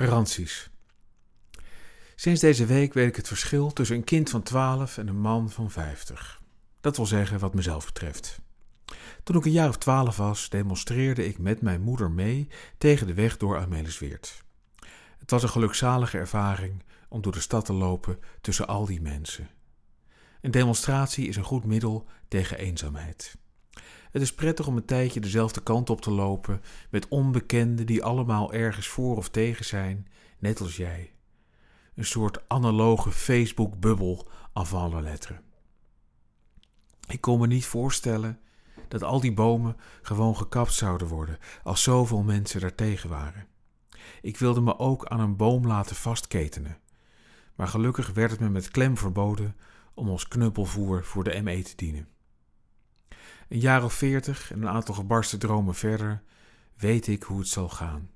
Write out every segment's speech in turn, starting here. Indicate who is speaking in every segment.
Speaker 1: Garanties. Sinds deze week weet ik het verschil tussen een kind van 12 en een man van 50. Dat wil zeggen wat mezelf betreft. Toen ik een jaar of 12 was, demonstreerde ik met mijn moeder mee tegen de weg door Amelisweert. Het was een gelukzalige ervaring om door de stad te lopen tussen al die mensen. Een demonstratie is een goed middel tegen eenzaamheid. Het is prettig om een tijdje dezelfde kant op te lopen met onbekenden die allemaal ergens voor of tegen zijn, net als jij. Een soort analoge Facebook-bubbel avant la lettre. Ik kon me niet voorstellen dat al die bomen gewoon gekapt zouden worden als zoveel mensen daartegen waren. Ik wilde me ook aan een boom laten vastketenen, maar gelukkig werd het me met klem verboden om als knuppelvoer voor de ME te dienen. Een jaar of veertig en een aantal gebarsten dromen verder weet ik hoe het zal gaan.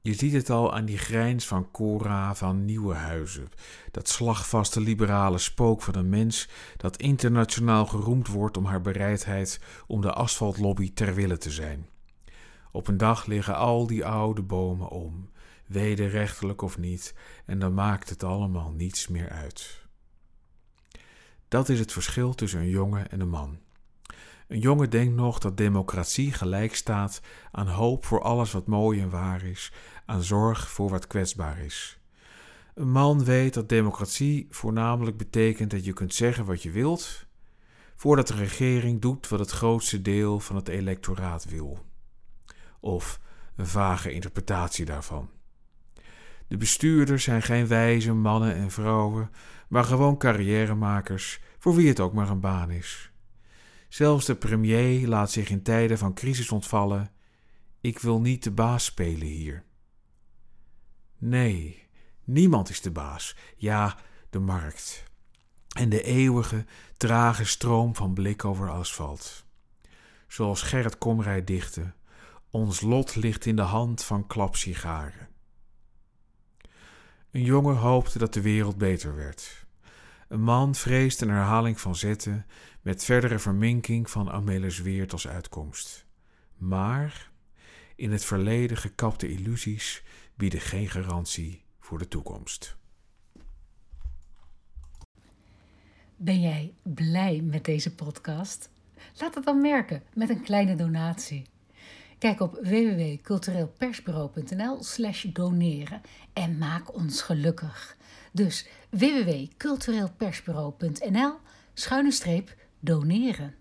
Speaker 1: Je ziet het al aan die grijns van Cora van Nieuwe Huizen, dat slagvaste liberale spook van een mens dat internationaal geroemd wordt om haar bereidheid om de asfaltlobby ter wille te zijn. Op een dag liggen al die oude bomen om, wederrechtelijk of niet, en dan maakt het allemaal niets meer uit. Dat is het verschil tussen een jongen en een man. Een jongen denkt nog dat democratie gelijk staat aan hoop voor alles wat mooi en waar is, aan zorg voor wat kwetsbaar is. Een man weet dat democratie voornamelijk betekent dat je kunt zeggen wat je wilt, voordat de regering doet wat het grootste deel van het electoraat wil. Of een vage interpretatie daarvan. De bestuurders zijn geen wijze mannen en vrouwen, maar gewoon carrièremakers voor wie het ook maar een baan is. Zelfs de premier laat zich in tijden van crisis ontvallen: Ik wil niet de baas spelen hier. Nee, niemand is de baas. Ja, de markt. En de eeuwige, trage stroom van blik over asfalt. Zoals Gerrit Komrij dichtte: Ons lot ligt in de hand van klapsigaren. Een jongen hoopte dat de wereld beter werd. Een man vreest een herhaling van zetten met verdere verminking van Amelis Weert als uitkomst. Maar in het verleden gekapte illusies bieden geen garantie voor de toekomst.
Speaker 2: Ben jij blij met deze podcast? Laat het dan merken met een kleine donatie. Kijk op www.cultureelpersbureau.nl/slash doneren en maak ons gelukkig. Dus www.cultureelpersbureau.nl schuine streep doneren.